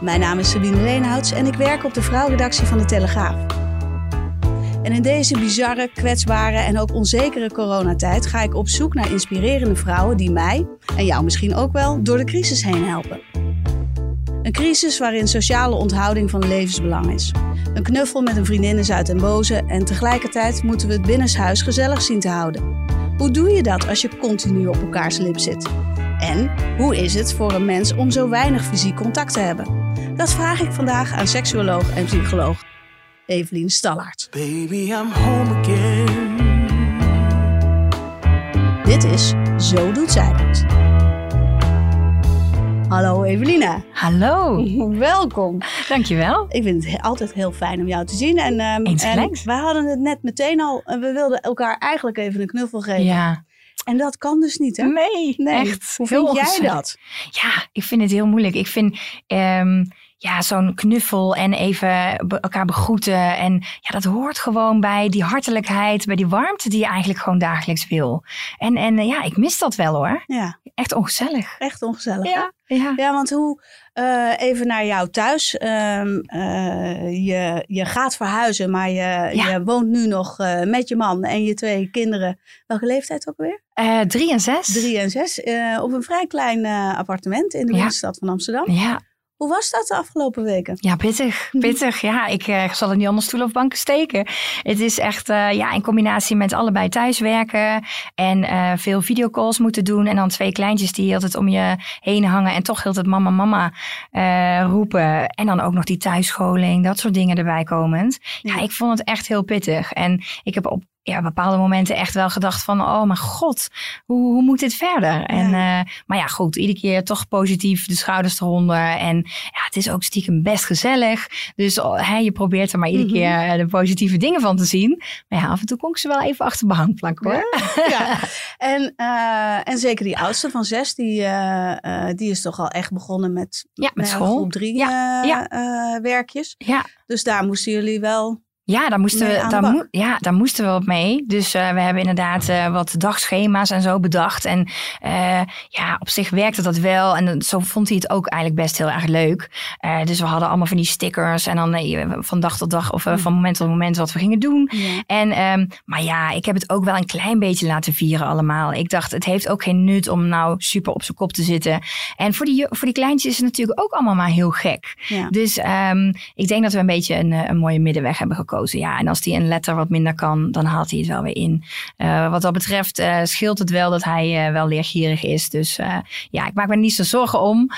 Mijn naam is Sabine Leenhouts en ik werk op de vrouwredactie van de Telegraaf. En in deze bizarre, kwetsbare en ook onzekere coronatijd ga ik op zoek naar inspirerende vrouwen die mij, en jou misschien ook wel, door de crisis heen helpen. Een crisis waarin sociale onthouding van levensbelang is. Een knuffel met een vriendin is uit en boze en tegelijkertijd moeten we het binnenshuis gezellig zien te houden. Hoe doe je dat als je continu op elkaars lip zit? En hoe is het voor een mens om zo weinig fysiek contact te hebben? Dat vraag ik vandaag aan seksuoloog en psycholoog Evelien Stallaert. Baby, I'm home again. Dit is Zo Doet Zij Het. Hallo Eveline. Hallo, Welkom. dankjewel. Ik vind het he- altijd heel fijn om jou te zien. En, ehm, Eens en we hadden het net meteen al. en We wilden elkaar eigenlijk even een knuffel geven. Ja, En dat kan dus niet, hè? nee, Nee. echt. Hoe vind jij dat? Ja, ik vind het heel moeilijk. Ik vind ehm, ja, zo'n knuffel en even be- elkaar begroeten. En ja, dat hoort gewoon bij die hartelijkheid, bij die warmte die je eigenlijk gewoon dagelijks wil. En, en eh, ja, ik mis dat wel hoor. Ja, Echt ongezellig. echt ongezellig. hè? Ja, ja. Ja, want hoe, eh, even naar jou thuis. Ehm, eh, je, je gaat verhuizen, maar je, Ja. je woont nu nog met je man en je twee kinderen. Welke leeftijd ook alweer? Eh, drie en zes. Drie en zes. op een vrij klein appartement in de Ja. binnenstad van Amsterdam. Ja, Hoe was dat de afgelopen weken? Ja, pittig. Pittig. Ja, ik eh, zal het niet onder stoel of banken steken. Het is echt eh, ja, in combinatie met allebei thuiswerken en eh, veel videocalls moeten doen. En dan twee kleintjes die altijd om je heen hangen en toch heel het mama, mama roepen. En dan ook nog die thuisscholing, dat soort dingen erbij komend. Ja. ik vond het echt heel pittig. En ik heb op ja, bepaalde momenten echt wel gedacht van, oh mijn god, hoe, hoe moet dit verder? En, eh, maar ja, goed, iedere keer toch positief de schouders eronder. En ja, het is ook stiekem best gezellig. Dus oh, hè, je probeert er maar iedere Mhm. keer eh, de positieve dingen van te zien. Maar ja, af en toe kon ik ze wel even achter behang plakken hoor. ja. En, eh, en zeker die oudste van zes, die, die is toch al echt begonnen met, Ja, met nou school. groep drie werkjes. Ja, Dus daar moesten jullie wel... Ja, daar moesten, we, daar, ja, daar moesten we op mee. Dus eh, we hebben inderdaad eh, wat dagschema's en zo bedacht. En eh, ja, op zich werkte dat wel. En zo vond hij het ook eigenlijk best heel erg leuk. Dus we hadden allemaal van die stickers. En dan van dag tot dag of van moment tot moment wat we gingen doen. Ja. En, ehm, maar ja, ik heb het ook wel een klein beetje laten vieren allemaal. Ik dacht, het heeft ook geen nut om nou super op zijn kop te zitten. En voor die, voor die kleintjes is het natuurlijk ook allemaal maar heel gek. Ja. Dus ehm, ik denk dat we een beetje een, een mooie middenweg hebben gekozen. Ja, en als die een letter wat minder kan, dan haalt hij het wel weer in. Eh, wat dat betreft eh, scheelt het wel dat hij eh, wel leergierig is. Dus ja, ik maak me niet zo zorgen om.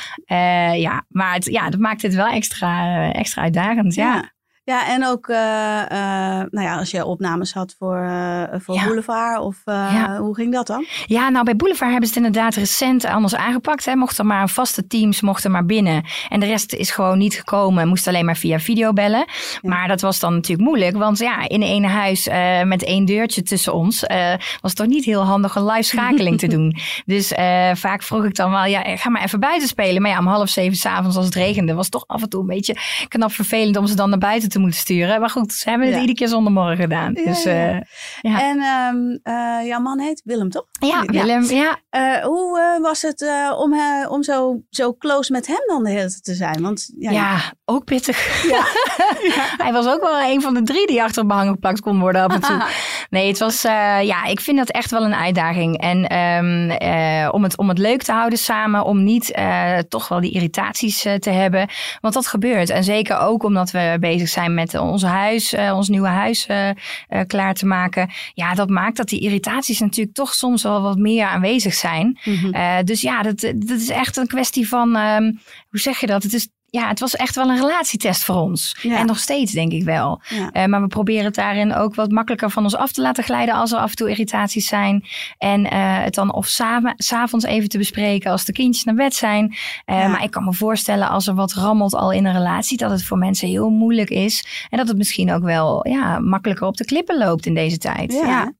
Ja, maar het, ja, dat maakt het wel extra, extra uitdagend. Ja. Ja, en ook eh, eh, nou ja, als je opnames had voor, eh, voor Ja. Boulevard, of Ja. hoe ging dat dan? Ja, nou bij Boulevard hebben ze het inderdaad recent anders aangepakt. Hè. Mochten maar vaste teams mochten maar binnen. En de rest is gewoon niet gekomen. Moest alleen maar via video bellen. Maar dat was dan natuurlijk moeilijk. Want ja, in één huis met één deurtje tussen ons... was het toch niet heel handig een live schakeling te doen. Dus vaak vroeg ik dan wel, ja, ga maar even buiten spelen. Maar ja, om half zeven s'avonds als het regende... was het toch af en toe een beetje knap vervelend... om ze dan naar buiten te moeten sturen. Maar goed, ze hebben het Ja. iedere keer zonder morgen gedaan. Dus eh, ja. En ehm, eh, jouw man heet Willem, toch? ja, Willem, ja. Eh, hoe was het om, om zo, zo close met hem dan de hele tijd te zijn? Want ja, ook pittig. Ja. Hij was ook wel een van de drie die achter op behang geplakt kon worden af en toe. Nee, het was, eh, ja, ik vind dat echt wel een uitdaging. En ehm, eh, om, het, om het leuk te houden samen, om niet eh, toch wel die irritaties te hebben. Want dat gebeurt. En zeker ook omdat we bezig zijn met ons huis, ons nieuwe huis klaar te maken. Ja, dat maakt dat die irritaties natuurlijk toch soms wel wat meer aanwezig zijn. Mhm. Dus ja, dat, dat is echt een kwestie van, ehm, hoe zeg je dat? Het is ja, het was echt wel een relatietest voor ons. Ja. En nog steeds, denk ik wel. Ja. Eh, maar we proberen het daarin ook wat makkelijker van ons af te laten glijden als er af en toe irritaties zijn. En eh, het dan of samen- s'avonds even te bespreken als de kindjes naar bed zijn. Eh, Ja. Maar ik kan me voorstellen als er wat rammelt al in een relatie, dat het voor mensen heel moeilijk is. En dat het misschien ook wel ja, makkelijker op de klippen loopt in deze tijd. Ja.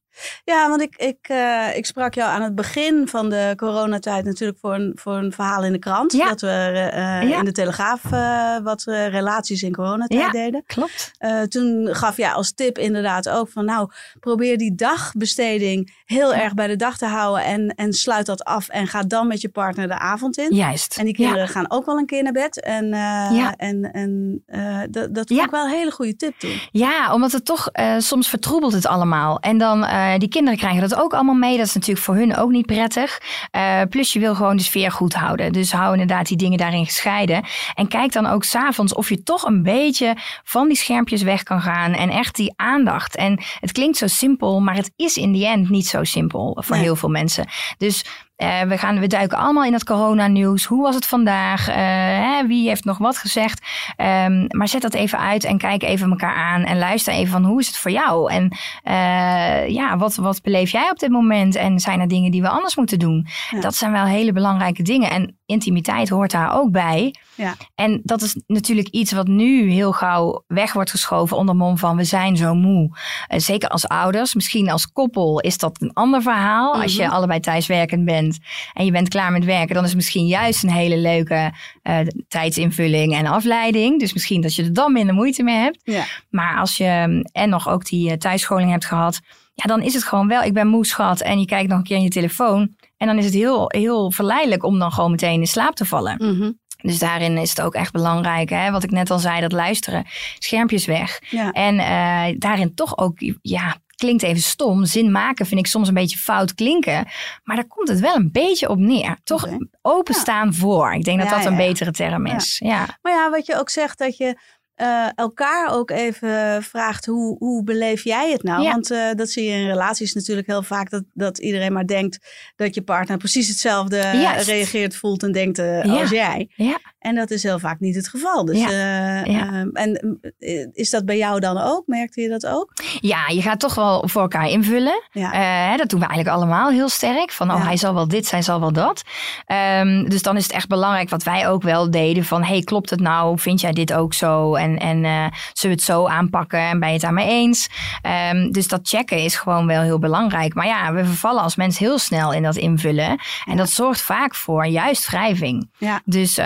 Ja. Want ik, ik, eh, ik sprak jou aan het begin van de coronatijd natuurlijk voor een, voor een verhaal in de krant. Ja. Dat we eh, Ja. in de Telegraaf eh, wat relaties in coronatijd Ja. deden. Klopt. Toen gaf jij als tip inderdaad ook van nou, probeer die dagbesteding heel erg bij de dag te houden. En, en sluit dat af en ga dan met je partner de avond in. Juist. En die kinderen gaan ook wel een keer naar bed. En, Ja. en, en dat, dat vond Ja. ik wel een hele goede tip toen. Ja, omdat het toch soms vertroebelt het allemaal. En dan eh, die kinderen krijgen dat ook allemaal mee. Dat is natuurlijk voor hun ook niet prettig. Eh, plus je wil gewoon de sfeer goed houden. Dus hou inderdaad die dingen daarin gescheiden. En kijk dan ook s'avonds of je toch een beetje van die schermpjes weg kan gaan. En echt die aandacht. En het klinkt zo simpel, maar het is in die end niet zo simpel voor Nee. heel veel mensen. Dus eh, we, gaan, we duiken allemaal in het coronanieuws. Hoe was het vandaag? Eh, hè, wie heeft nog wat gezegd? Ehm, maar zet dat even uit en kijk even elkaar aan. En luister even van hoe is het voor jou? En eh, ja, wat, wat beleef jij op dit moment? En zijn er dingen die we anders moeten doen? Ja. Dat zijn wel hele belangrijke dingen. En intimiteit hoort daar ook bij. Ja. En dat is natuurlijk iets wat nu heel gauw weg wordt geschoven onder mom van we zijn zo moe. Eh, zeker als ouders. Misschien als koppel is dat een ander verhaal. Als je Mhm. allebei thuiswerkend bent en je bent klaar met werken, dan is het misschien juist een hele leuke eh, tijdsinvulling en afleiding. Dus misschien dat je er dan minder moeite mee hebt. Ja. Maar als je mm, en nog ook die eh, thuisscholing hebt gehad, ja, dan is het gewoon wel, ik ben moe schat en je kijkt nog een keer in je telefoon. En dan is het heel, heel verleidelijk om dan gewoon meteen in slaap te vallen. Mhm. Dus daarin is het ook echt belangrijk, hè? wat ik net al zei, dat luisteren, schermpjes weg. ja. En eh, daarin toch ook, ja, klinkt even stom, zin maken vind ik soms een beetje fout klinken. Maar daar komt het wel een beetje op neer. Toch openstaan voor. Ik denk dat Ja, dat een ja. betere term is. Ja. Maar ja, wat je ook zegt, dat je eh, elkaar ook even vraagt, hoe, hoe beleef jij het nou? Ja. Want eh, dat zie je in relaties natuurlijk heel vaak, dat, dat iedereen maar denkt dat je partner precies hetzelfde Juist. reageert, voelt en denkt eh, Ja. als jij. Ja. En dat is heel vaak niet het geval. Dus, Ja. eh, Ja. ehm, en eh, is dat bij jou dan ook? Merkte je dat ook? ja, je gaat toch wel voor elkaar invullen. Ja. Eh, dat doen we eigenlijk allemaal heel sterk. Van, oh, hij zal wel dit, zij zal wel dat. Ehm, dus dan is het echt belangrijk wat wij ook wel deden. Van, hey, klopt het nou? Vind jij dit ook zo? En, en zullen we het zo aanpakken? En ben je het daarmee eens? Ehm, dus dat checken is gewoon wel heel belangrijk. Maar ja, we vervallen als mens heel snel in dat invullen. En dat zorgt vaak voor juist wrijving. Ja. Dus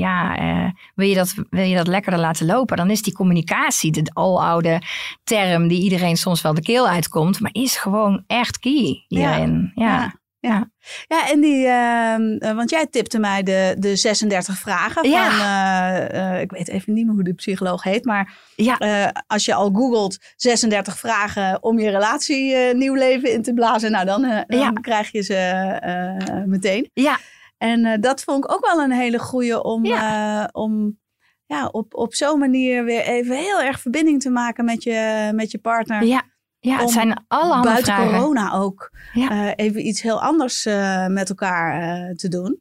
ja, eh, wil, je dat, wil je dat lekkerder laten lopen, dan is die communicatie, de aloude term die iedereen soms wel de keel uitkomt, maar is gewoon echt key hierin. Ja. Ja. Ja. ja, en die, ehm, eh, want jij tipte mij de, de 36 vragen Ja. van, eh, ik weet even niet meer hoe de psycholoog heet, maar Ja. als je al googelt 36 vragen om je relatie nieuw leven in te blazen, nou dan, dan Ja. krijg je ze meteen. Ja. En eh, dat vond ik ook wel een hele goeie om, eh, om ja, op, op zo'n manier weer even heel erg verbinding te maken met je, met je partner. Ja. Ja, het zijn allerhande Buiten vragen. corona ook Ja. eh, even iets heel anders met elkaar te doen.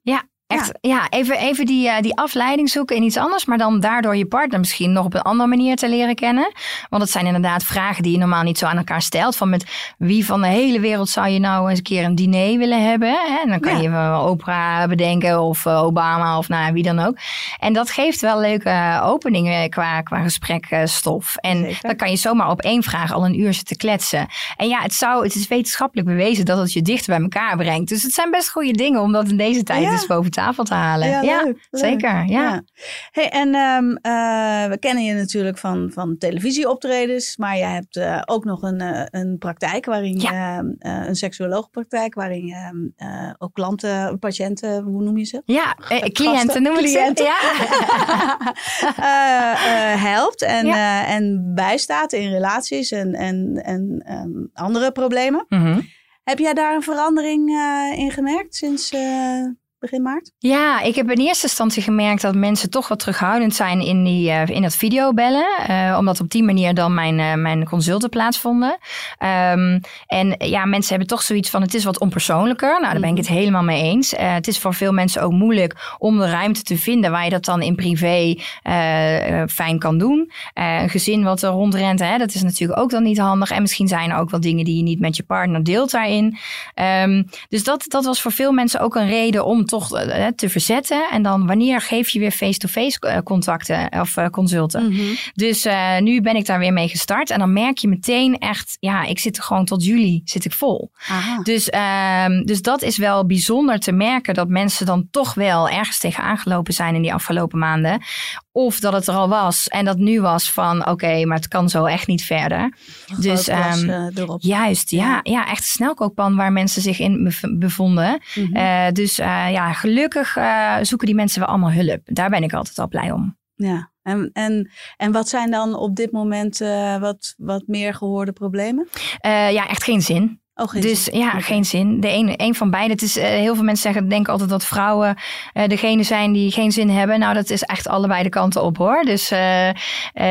Echt, ja, even, even die, eh, die afleiding zoeken in iets anders, maar dan daardoor je partner misschien nog op een andere manier te leren kennen. Want het zijn inderdaad vragen die je normaal niet zo aan elkaar stelt. Van met wie van de hele wereld zou je nou eens een keer een diner willen hebben? Hè? En dan kan Ja. je Oprah bedenken of eh, Obama of nou, wie dan ook. En dat geeft wel leuke openingen qua, qua gesprekstof. En Zeker. dan kan je zomaar op één vraag al een uur zitten kletsen. En ja, het, zou, het is wetenschappelijk bewezen dat het je dichter bij elkaar brengt. Dus het zijn best goede dingen om dat in deze tijd Ja. eens boven tafel te halen. Ja, Ja, leuk, leuk. zeker. Ja. Hey, en ehm, eh, we kennen je natuurlijk van, van televisieoptredens, maar je hebt eh, ook nog een, eh, een praktijk waarin je, ehm, eh, een seksuoloogpraktijk, waarin je ehm, eh, ook klanten, patiënten, hoe noem je ze? Ja, eh, cliënten noem ik ze. cliënten. Ja. Helpt en, en bijstaat in relaties en, en, en andere problemen. Mhm. Heb jij daar een verandering eh, in gemerkt sinds, begin maart? Ja, ik heb in eerste instantie gemerkt dat mensen toch wat terughoudend zijn in, die, uh, in dat videobellen. Uh, omdat op die manier dan mijn, uh, mijn consulten plaatsvonden. Um, en ja, mensen hebben toch zoiets van het is wat onpersoonlijker. Nou, daar ben ik het helemaal mee eens. het is voor veel mensen ook moeilijk om de ruimte te vinden waar je dat dan in privé fijn kan doen. een gezin wat er rondrent, hè, dat is natuurlijk ook dan niet handig. En misschien zijn er ook wel dingen die je niet met je partner deelt daarin. Um, dus dat, dat was voor veel mensen ook een reden om toch uh, te verzetten. En dan wanneer geef je weer face-to-face -face contacten of consulten. Mm -hmm. Dus uh, nu ben ik daar weer mee gestart. En dan merk je meteen echt, ja, ik zit er gewoon tot juli zit ik vol. Aha. Dus, um, dus dat is wel bijzonder te merken dat mensen dan toch wel ergens tegen aangelopen zijn in die afgelopen maanden. Of dat het er al was en dat nu was van oké, okay, maar het kan zo echt niet verder. dus um, juist, ja, ja, echt een snelkookpan waar mensen zich in bevonden. Mm -hmm. uh, dus uh, ja, gelukkig zoeken die mensen wel allemaal hulp. Daar ben ik altijd al blij om. Ja, en, en, en wat zijn dan op dit moment wat, wat meer gehoorde problemen? ja, echt geen zin. Oh, dus zin. ja, geen zin. De een, een van beide. Het is, uh, heel veel mensen zeggen, denken altijd dat vrouwen uh, degene zijn die geen zin hebben. Nou, dat is echt allebei de kanten op hoor. Dus uh,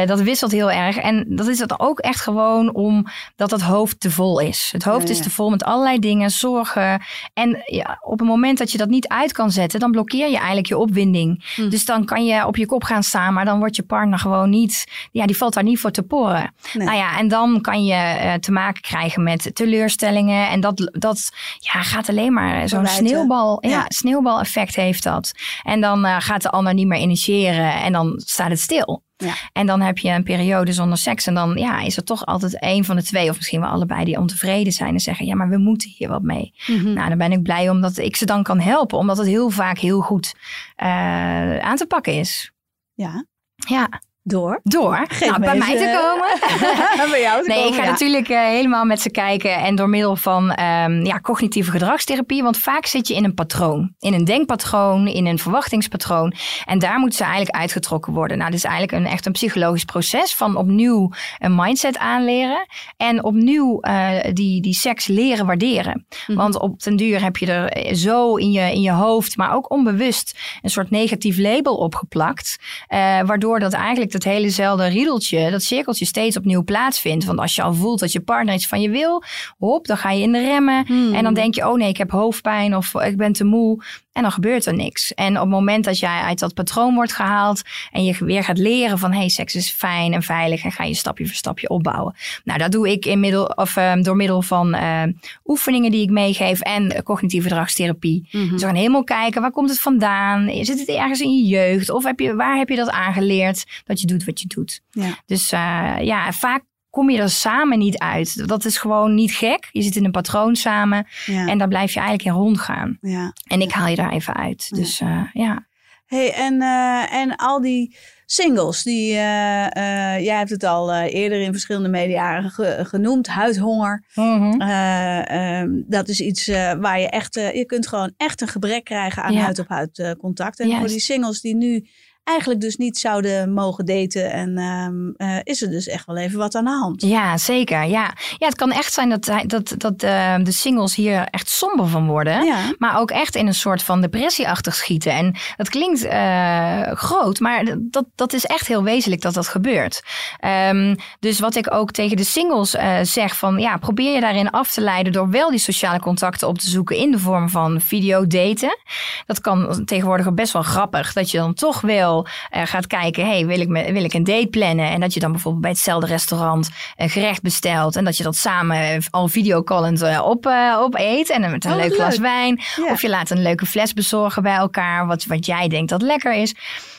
dat wisselt heel erg. En dat is het ook echt gewoon omdat het hoofd te vol is. Het hoofd ja, ja. is te vol met allerlei dingen, zorgen. En ja, op het moment dat je dat niet uit kan zetten, dan blokkeer je eigenlijk je opwinding. Hm. Dus dan kan je op je kop gaan staan, maar dan wordt je partner gewoon niet, ja, die valt daar niet voor te poren. Nee. Nou ja, en dan kan je te maken krijgen met teleurstellingen. En dat, dat ja, gaat alleen maar zo'n sneeuwbal. Ja, ja. sneeuwbaleffect heeft dat. En dan uh, gaat de ander niet meer initiëren en dan staat het stil. Ja. En dan heb je een periode zonder seks. En dan ja, is er toch altijd een van de twee, of misschien wel allebei, die ontevreden zijn en zeggen: Ja, maar we moeten hier wat mee. Mm -hmm. Nou, dan ben ik blij omdat ik ze dan kan helpen, omdat het heel vaak heel goed uh, aan te pakken is. Ja. Ja. Door? Door. Geef nou, bij mij te komen. bij jou te nee, komen, ik ga ja. natuurlijk uh, helemaal met ze kijken. En door middel van um, ja, cognitieve gedragstherapie. Want vaak zit je in een patroon. In een denkpatroon, in een verwachtingspatroon. En daar moeten ze eigenlijk uitgetrokken worden. Nou, dit is eigenlijk een, echt een psychologisch proces van opnieuw een mindset aanleren. En opnieuw uh, die, die seks leren waarderen. Mm -hmm. Want op den duur heb je er zo in je, in je hoofd, maar ook onbewust, een soort negatief label opgeplakt. Uh, waardoor dat eigenlijk dat helezelfde riedeltje, dat cirkeltje steeds opnieuw plaatsvindt. Want als je al voelt dat je partner iets van je wil, hop, dan ga je in de remmen. Hmm. En dan denk je, oh nee, ik heb hoofdpijn of ik ben te moe. En dan gebeurt er niks. En op het moment dat jij uit dat patroon wordt gehaald en je weer gaat leren van hey, seks is fijn en veilig en ga je stapje voor stapje opbouwen. Nou, dat doe ik in middel, of, um, door middel van uh, oefeningen die ik meegeef en uh, cognitieve gedragstherapie. Mm -hmm. Dus we gaan helemaal kijken, waar komt het vandaan? Zit het ergens in je jeugd? Of heb je, waar heb je dat aangeleerd dat je doet wat je doet? Ja. Dus uh, ja, vaak kom je er samen niet uit. Dat is gewoon niet gek. Je zit in een patroon samen ja. en daar blijf je eigenlijk in rondgaan. Ja. En ik haal je daar even uit. Ja. Dus uh, ja. Hey, en, uh, en al die singles, die, uh, jij hebt het al eerder in verschillende media ge genoemd, huidhonger. Mm -hmm. um, dat is iets waar je echt, je kunt gewoon echt een gebrek krijgen aan huid-op-huid -huid contact. En Juist. voor die singles die nu eigenlijk dus niet zouden mogen daten. En um, uh, is er dus echt wel even wat aan de hand. Ja, zeker. Ja, ja het kan echt zijn dat, dat, dat uh, de singles hier echt somber van worden. Ja. Maar ook echt in een soort van depressieachtig schieten. En dat klinkt uh, groot, maar dat, dat is echt heel wezenlijk dat dat gebeurt. Um, dus wat ik ook tegen de singles zeg van ja, probeer je daarin af te leiden door wel die sociale contacten op te zoeken in de vorm van videodaten. Dat kan tegenwoordig best wel grappig. Dat je dan toch wel uh, gaat kijken, hey, wil ik, me, wil ik een date plannen? En dat je dan bijvoorbeeld bij hetzelfde restaurant een gerecht bestelt. En dat je dat samen al videocallend uh, op, uh, op eet. En met een oh, leuk glas wijn. Of je laat een leuke fles bezorgen bij elkaar. Wat, wat jij denkt dat lekker is.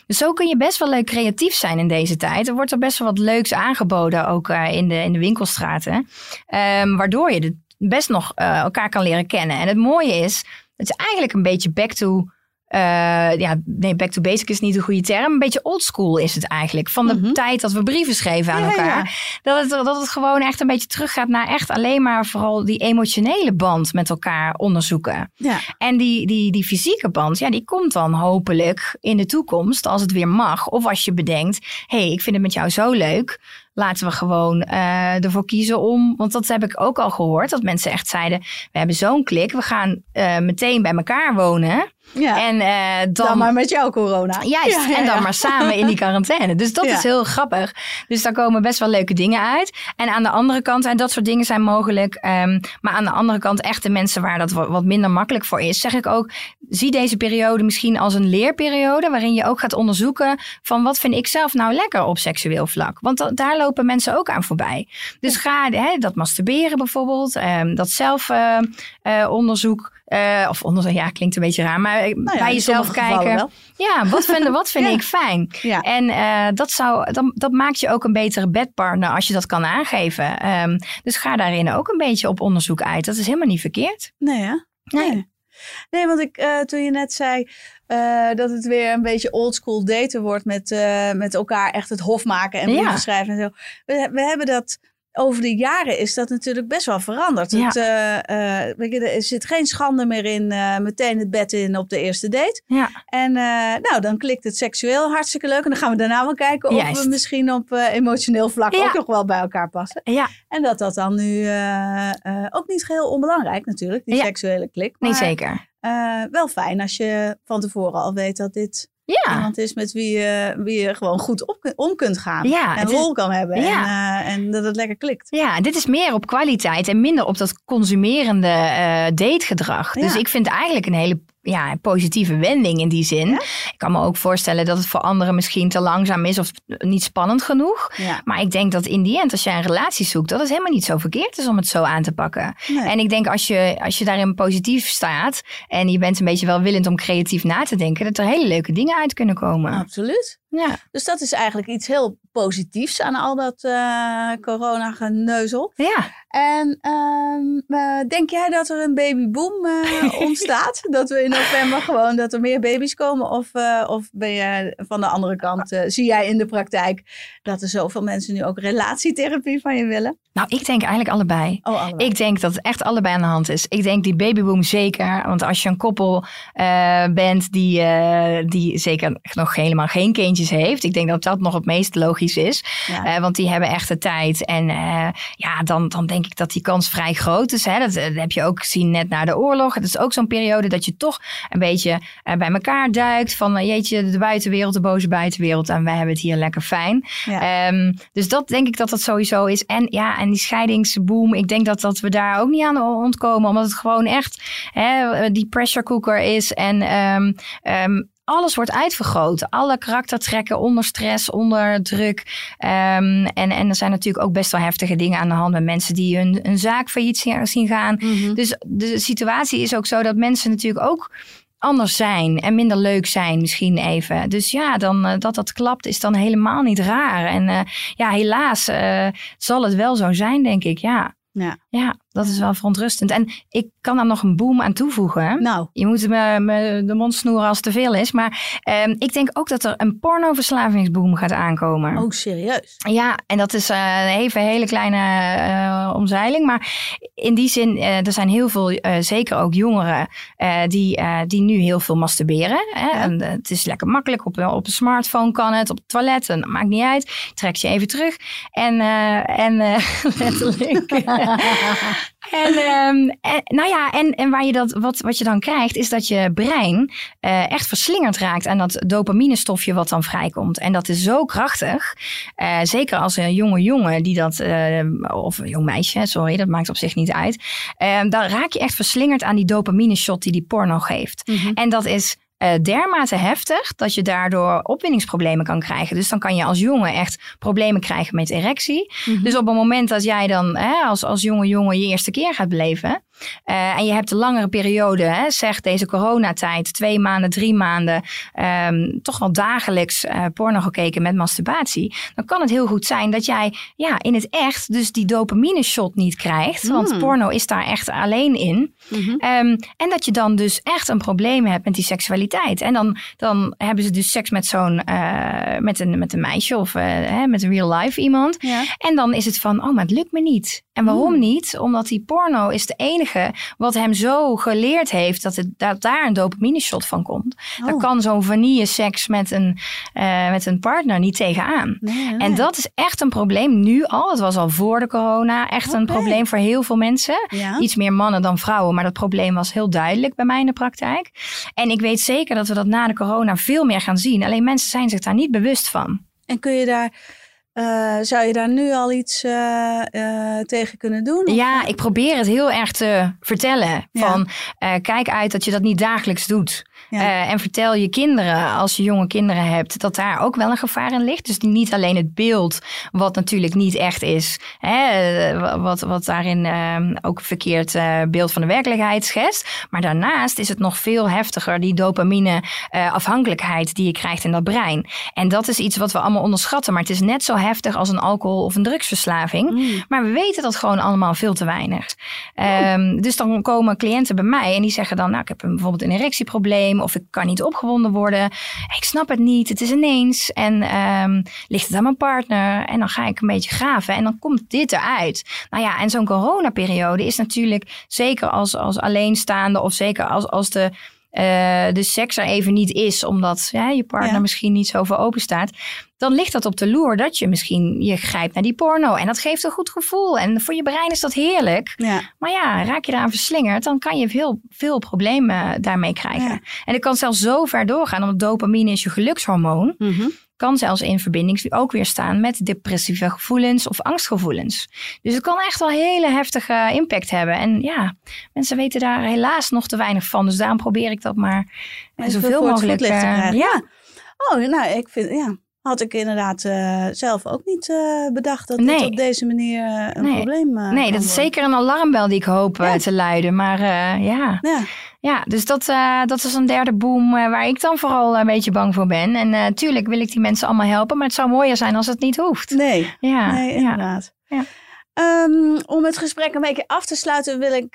Dus zo kun je best wel leuk creatief zijn in deze tijd. Er wordt er best wel wat leuks aangeboden, ook in, de, in de winkelstraten. Um, waardoor je best nog elkaar kan leren kennen. En het mooie is, het is eigenlijk een beetje back to uh, ja, nee, back to basic is niet een goede term. Een beetje oldschool is het eigenlijk. Van de Mhm. mm -hmm. tijd dat we brieven schreven aan Ja, elkaar. ja. Dat, het, dat het gewoon echt een beetje teruggaat naar echt alleen maar vooral die emotionele band met elkaar onderzoeken. Ja. En die, die, die fysieke band, ja, die komt dan hopelijk in de toekomst als het weer mag. Of als je bedenkt, hé, hey, ik vind het met jou zo leuk. Laten we gewoon uh, ervoor kiezen om. Want dat heb ik ook al gehoord. Dat mensen echt zeiden: We hebben zo'n klik. We gaan uh, meteen bij elkaar wonen. Ja. En eh, dan, dan maar met jouw corona. Juist, Ja, ja, en dan maar samen in die quarantaine. Dus dat is heel grappig. Dus daar komen best wel leuke dingen uit. En aan de andere kant, en dat soort dingen zijn mogelijk. ehm, maar aan de andere kant, echt de mensen waar dat wa- wat minder makkelijk voor is, zeg ik ook, zie deze periode misschien als een leerperiode. Waarin je ook gaat onderzoeken van wat vind ik zelf nou lekker op seksueel vlak. Want da- daar lopen mensen ook aan voorbij. Dus ga dat masturberen bijvoorbeeld, ehm, dat zelfonderzoek. Of onderzoek, ja, klinkt een beetje raar, maar eh, Nou ja, bij jezelf kijken. Ja, wat vind, wat vind Ja. ik fijn? Ja. En eh, dat, zou, dat, dat maakt je ook een betere bedpartner als je dat kan aangeven. Ehm, dus ga daarin ook een beetje op onderzoek uit. Dat is helemaal niet verkeerd. Nee, hè? Nee. Nee, want ik, eh, toen je net zei eh, dat het weer een beetje oldschool daten wordt met, eh, met elkaar echt het hof maken en brieven schrijven en zo. We, we hebben dat over de jaren is dat natuurlijk best wel veranderd. Ja. Het, eh, eh, er zit geen schande meer in eh, meteen het bed in op de eerste date. Ja, En nou, dan klikt het seksueel hartstikke leuk. En dan gaan we daarna wel kijken of Juist. we misschien op emotioneel vlak Ja. ook nog wel bij elkaar passen. ja En dat dat dan nu ook niet geheel onbelangrijk natuurlijk, die seksuele klik. nee Maar, zeker. eh, wel fijn als je van tevoren al weet dat dit Ja, iemand is met wie je, wie je gewoon goed op, om kunt gaan. Ja, en is- rol kan hebben. Ja. En, eh, en dat het lekker klikt. ja, dit is meer op kwaliteit en minder op dat consumerende eh, dategedrag. Dus ik vind eigenlijk een hele ja, positieve wending in die zin. Ja? Ik kan me ook voorstellen dat het voor anderen misschien te langzaam is of niet spannend genoeg. Ja. Maar ik denk dat in die end, als jij een relatie zoekt, dat het helemaal niet zo verkeerd is om het zo aan te pakken. Nee. En ik denk als je, als je daarin positief staat en je bent een beetje welwillend om creatief na te denken, dat er hele leuke dingen uit kunnen komen. Absoluut. Ja. Dus dat is eigenlijk iets heel positiefs aan al dat eh corona-geneuzel. ja. En ehm, eh, denk jij dat er een babyboom eh, ontstaat? dat we in november gewoon dat er meer baby's komen? Of, of ben je van de andere kant, zie jij in de praktijk dat er zoveel mensen nu ook relatietherapie van je willen? Nou, ik denk eigenlijk allebei. Oh, allebei. Ik denk dat het echt allebei aan de hand is. Ik denk die babyboom zeker. Want als je een koppel bent die, die zeker nog helemaal geen kindjes heeft. Ik denk dat dat nog het meest logisch is. Ja. Eh, want die hebben echt de tijd. En eh, ja, dan, dan denk ik dat die kans vrij groot is. Hè? Dat, eh, dat heb je ook gezien net na de oorlog. Het is ook zo'n periode dat je toch een beetje bij elkaar duikt. Van jeetje, de buitenwereld, de boze buitenwereld. En wij hebben het hier lekker fijn. Ja. Ehm, dus dat denk ik dat dat sowieso is. En ja, en die scheidingsboom, ik denk dat, dat we daar ook niet aan ontkomen. Omdat het gewoon echt hè, die pressure cooker is. En ehm, ehm, alles wordt uitvergroot. Alle karaktertrekken onder stress, onder druk. Ehm, en, en er zijn natuurlijk ook best wel heftige dingen aan de hand met mensen die hun, een zaak failliet zien, gaan. Mhm. Dus de situatie is ook zo dat mensen natuurlijk ook anders zijn en minder leuk zijn misschien even. Dus ja, dan, eh, dat dat klapt is dan helemaal niet raar. En eh, ja, helaas eh, zal het wel zo zijn, denk ik. Ja. Ja. ja, dat is wel verontrustend. En ik kan daar nog een boom aan toevoegen. hè. Nou, Je moet me, me de mond snoeren als het te veel is. Maar ehm, ik denk ook dat er een pornoverslavingsboom gaat aankomen. oh serieus? Ja, en dat is eh, even een hele kleine eh, omzeiling. Maar in die zin, eh, er zijn heel veel, zeker ook jongeren, die, die nu heel veel masturberen. Hè? Ja. En, het is lekker makkelijk. Op, op een smartphone kan het, op het toilet, en dat maakt niet uit. Trek je even terug. En, en letterlijk. en, ehm, en, nou ja, en, en waar je dat, wat, wat je dan krijgt, is dat je brein eh, echt verslingerd raakt aan dat dopaminestofje wat dan vrijkomt. En dat is zo krachtig. Eh, zeker als een jonge jongen die dat, eh, of een jong meisje, sorry, dat maakt op zich niet uit. Eh, dan raak je echt verslingerd aan die dopamine shot die die porno geeft. Mhm. En dat is eh, dermate heftig dat je daardoor opwinningsproblemen kan krijgen. Dus dan kan je als jongen echt problemen krijgen met erectie. Mhm. Dus op het moment dat jij dan hè, als, als jonge jongen je eerste keer gaat beleven. eh, en je hebt een langere periode, hè, zeg deze coronatijd, twee maanden, drie maanden, ehm, toch wel dagelijks eh, porno gekeken met masturbatie. Dan kan het heel goed zijn dat jij ja, in het echt dus die dopamine shot niet krijgt. Want Hmm. porno is daar echt alleen in. Mhm. Ehm, en dat je dan dus echt een probleem hebt met die seksualiteit. En dan, dan hebben ze dus seks met zo'n, eh, met, een, met een meisje of eh, hè, met een real life iemand. Ja. En dan is het van, oh, maar het lukt me niet. En waarom Hmm. niet? Omdat die porno is de enige. Wat hem zo geleerd heeft dat, het, dat daar een dopamine shot van komt. Oh. Daar kan zo'n vanille seks met een, eh, met een partner niet tegenaan. Nee, nee. En dat is echt een probleem nu al. Het was al voor de corona echt een probleem voor heel veel mensen. Ja? Iets meer mannen dan vrouwen, maar dat probleem was heel duidelijk bij mij in de praktijk. En ik weet zeker dat we dat na de corona veel meer gaan zien. Alleen mensen zijn zich daar niet bewust van. En kun je daar, eh, zou je daar nu al iets eh, eh, tegen kunnen doen? Of- Ja, ik probeer het heel erg te vertellen. Van kijk uit dat je dat niet dagelijks doet. Ja. Eh, en vertel je kinderen, als je jonge kinderen hebt, dat daar ook wel een gevaar in ligt. Dus niet alleen het beeld, wat natuurlijk niet echt is, hè, eh, wat, wat daarin eh, ook een verkeerd eh, beeld van de werkelijkheid schetst. Maar daarnaast is het nog veel heftiger, die dopamine afhankelijkheid die je krijgt in dat brein. En dat is iets wat we allemaal onderschatten. Maar het is net zo heftig als een alcohol- of een drugsverslaving. Mm. Maar we weten dat gewoon allemaal veel te weinig. Ehm, dus dan komen cliënten bij mij en die zeggen dan, nou, ik heb een, bijvoorbeeld een erectieprobleem of ik kan niet opgewonden worden. Ik snap het niet, het is ineens. En ehm, ligt het aan mijn partner? En dan ga ik een beetje graven en dan komt dit eruit. Nou ja, en zo'n coronaperiode is natuurlijk zeker als, als alleenstaande of zeker als, als de, eh, de seks er even niet is, omdat ja, je partner Ja. misschien niet zo voor open staat. Dan ligt dat op de loer dat je misschien je grijpt naar die porno. En dat geeft een goed gevoel. En voor je brein is dat heerlijk. Ja. Maar ja, raak je daaraan verslingerd, dan kan je veel, veel problemen daarmee krijgen. En het kan zelfs zo ver doorgaan, omdat dopamine is je gelukshormoon. Mhm. Kan zelfs in verbinding ook weer staan met depressieve gevoelens of angstgevoelens. Dus het kan echt wel hele heftige impact hebben. En ja, mensen weten daar helaas nog te weinig van. Dus daarom probeer ik dat maar Maar zoveel voor het mogelijk. te eh, krijgen. ja, Oh, nou, ik vind, ja. Had ik inderdaad eh, zelf ook niet eh, bedacht dat Nee. dit op deze manier eh, een Nee. probleem eh, nee, dat is zeker een alarmbel die ik hoop Ja. te luiden. Maar ja. Ja. Ja, dus dat, dat is een derde boom waar ik dan vooral een beetje bang voor ben. En natuurlijk tuurlijk wil ik die mensen allemaal helpen, maar het zou mooier zijn als het niet hoeft. Nee, Ja, nee, inderdaad. Ja. Ehm, om het gesprek een beetje af te sluiten, wil ik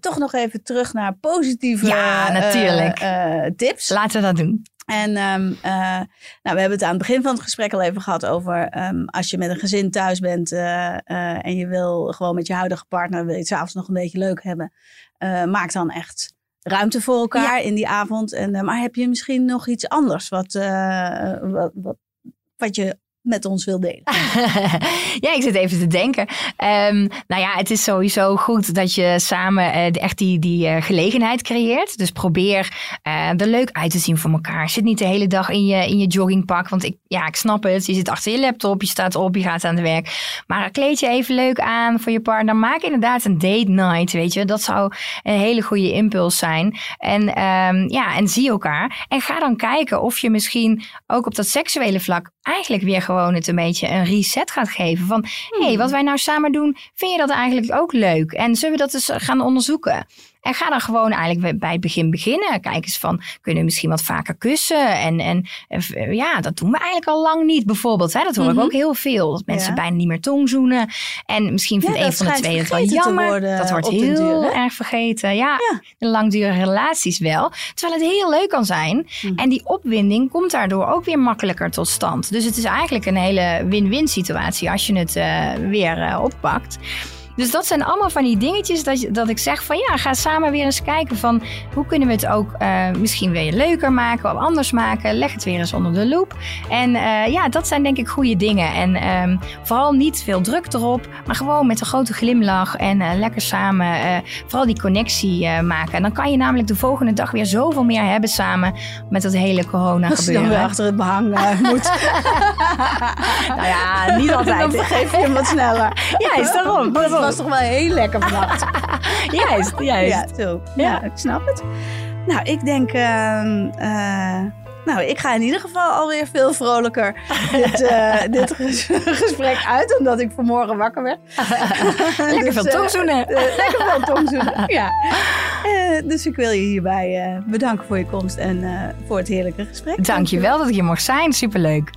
toch nog even terug naar positieve Ja, natuurlijk. tips. Laten we dat doen. En ehm, eh, nou, we hebben het aan het begin van het gesprek al even gehad over ehm, als je met een gezin thuis bent eh, eh, en je wil gewoon met je huidige partner, wil je het s'avonds nog een beetje leuk hebben, maak dan echt ruimte voor elkaar in die avond. En, maar heb je misschien nog iets anders wat, wat, wat, wat je met ons wil delen? ja, ik zit even te denken. Ehm, nou ja, het is sowieso goed dat je samen eh, echt die, die eh, gelegenheid creëert. Dus probeer eh, er leuk uit te zien voor elkaar. Zit niet de hele dag in je, in je joggingpak. Want ik, ja, ik snap het. Je zit achter je laptop, je staat op, je gaat aan het werk. Maar kleed je even leuk aan voor je partner. Maak inderdaad een date night, weet je. Dat zou een hele goede impuls zijn. En, ehm, ja, en zie elkaar. En ga dan kijken of je misschien ook op dat seksuele vlak eigenlijk weer gewoon het een beetje een reset gaat geven. Van, hé, hey, wat wij nou samen doen, vind je dat eigenlijk ook leuk? En zullen we dat eens gaan onderzoeken? En ga dan gewoon eigenlijk bij het begin beginnen. Kijk eens van, kunnen we misschien wat vaker kussen? En, en ja, dat doen we eigenlijk al lang niet bijvoorbeeld. Hè? Dat hoor Mhm. ik ook heel veel. Dat mensen Ja. bijna niet meer tongzoenen. En misschien vindt Ja, een van de twee het wel jammer. dat wordt heel duur, erg vergeten. Ja, Ja. de langdurige relaties wel. Terwijl het heel leuk kan zijn. Mhm. En die opwinding komt daardoor ook weer makkelijker tot stand. Dus het is eigenlijk een hele win-win situatie als je het eh, weer eh, oppakt. Dus dat zijn allemaal van die dingetjes dat, dat ik zeg van ja, ga samen weer eens kijken van hoe kunnen we het ook eh, misschien weer leuker maken of anders maken. Leg het weer eens onder de loep. En eh, ja, dat zijn denk ik goede dingen. En ehm, vooral niet veel druk erop, maar gewoon met een grote glimlach en eh, lekker samen vooral die connectie maken. En dan kan je namelijk de volgende dag weer zoveel meer hebben samen met dat hele corona Als je dan gebeuren. weer achter het behang eh, moet, Nou ja, niet dan altijd. vergeef je hem wat sneller. Juist, daarom. Maar het was toch wel heel lekker vannacht. Juist, juist. Ja, zo. Ja, ik snap het. Nou, ik denk... ehm, eh, nou, ik ga in ieder geval alweer veel vrolijker dit, eh, dit ges- gesprek uit, omdat ik vanmorgen wakker werd. Lekker Dus, veel eh, tongzoenen. eh, lekker veel tongzoenen, ja. Dus ik wil je hierbij bedanken voor je komst en voor het heerlijke gesprek. Dankjewel dat ik hier mocht zijn. Superleuk.